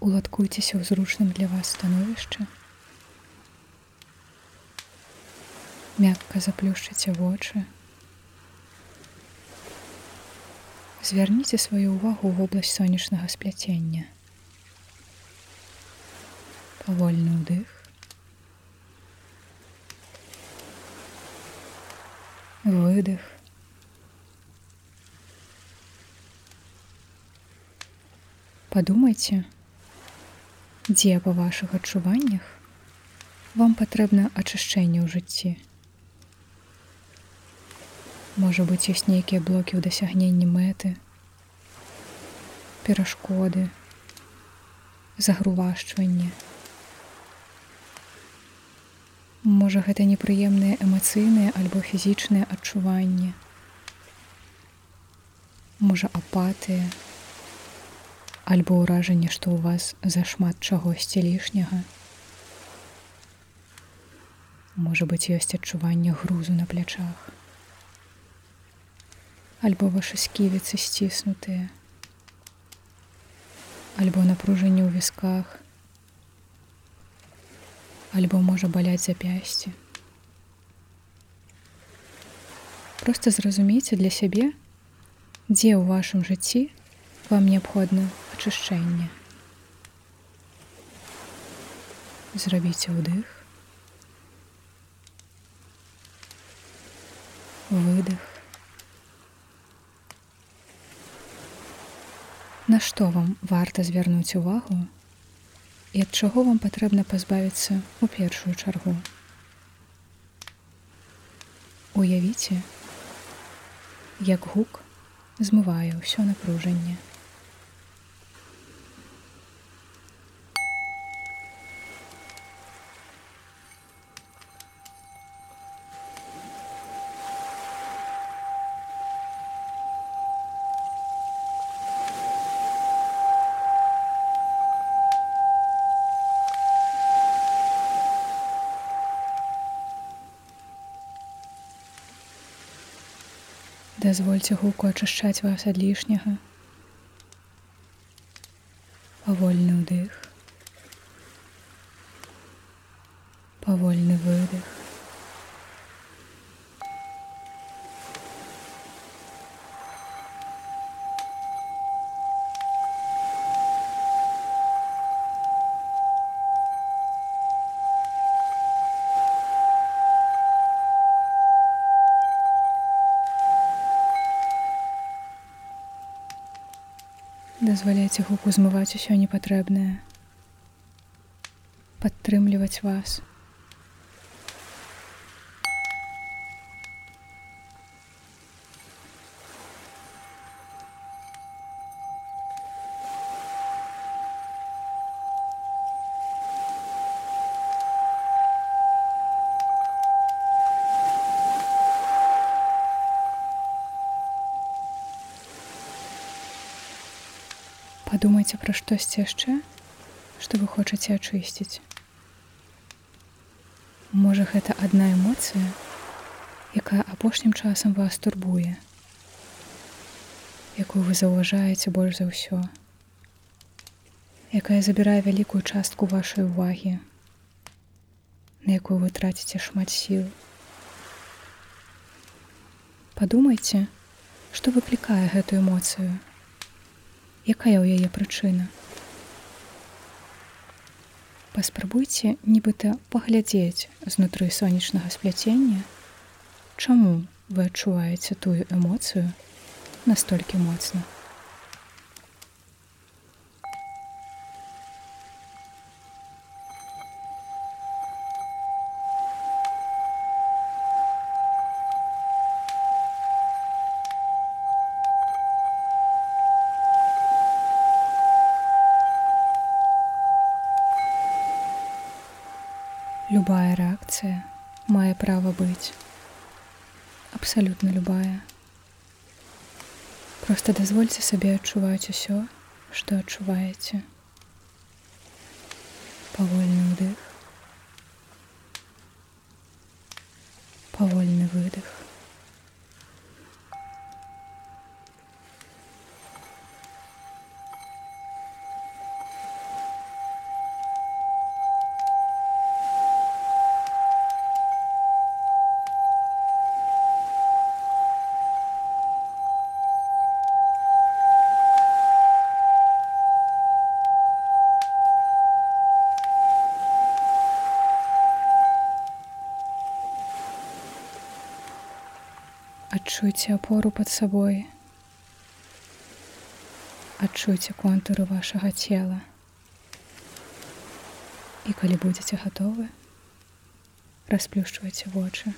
Уладкуйцеся ў зручным для вас становішча. Мякка заплюшчыце вочы. Звярніце сваю ўвагу ў вобласць сонечнага спляцення. Павольны ўдых. Выдых. Падумайце, дзе па вашых адчуваннях вам патрэбна ачышчэнне ў жыцці. Можа быць, ёсць нейкія блокі ў дасягненні мэты, перашкоды, загрувашчванне. Можа, гэта непрыемныя эмацыйныя альбо фізічныя адчуванні. Можа, апатыя, альбо ўражанне, што ў вас зашмат чагосьці лішняга. Можа быць, ёсць адчуванне грузу на плячах альбо ваши сківіцы сціснутыя, альбо напружанне ў вісках, альбо можа баляць запясці. Просто зразумейце для сябе, дзе ў вашым жыцці вам неабходна ачышчэнне. Зрабіце ўдых, выдох, На што вам варта звярнуць увагу і ад чаго вам патрэбна пазбавіцца ў першую чаргу. Уявіце, як гук змывае ўсё напружанне. Дазвольце гуку ачышчаць вас ад лішняга. Павольны ўдых. Павольны выдых. Дазваляйце гуку змываць усё непатрэбнае падтрымліваць вас Падумайце пра штосьці яшчэ, што вы хочаце ачысціць. Можа, гэта адна эмоцыя, якая апошнім часам вас турбуе, якую вы заўважаеце больш за ўсё, якая забірае вялікую частку вашай увагі, на якую вы траціце шмат сіл. Падумайце, што выклікае гэтую эмоцыю, якая ў яе прычына. Паспрабуйце нібыта паглядзець знутры сонечнага спляцення, чаму вы адчуваеце тую эмоцыю настолькі моцна. Любая рэакцыя мае права быць. Абсалютна любая. Проста дазвольце сабе адчуваць усё, што адчуваеце. Павольны ўдых. Павольны выдых. Адчуйце апору пад сабой. Адчуйце контуры вашага цела. І калі будзеце гатовы, расплюшчвайце вочы.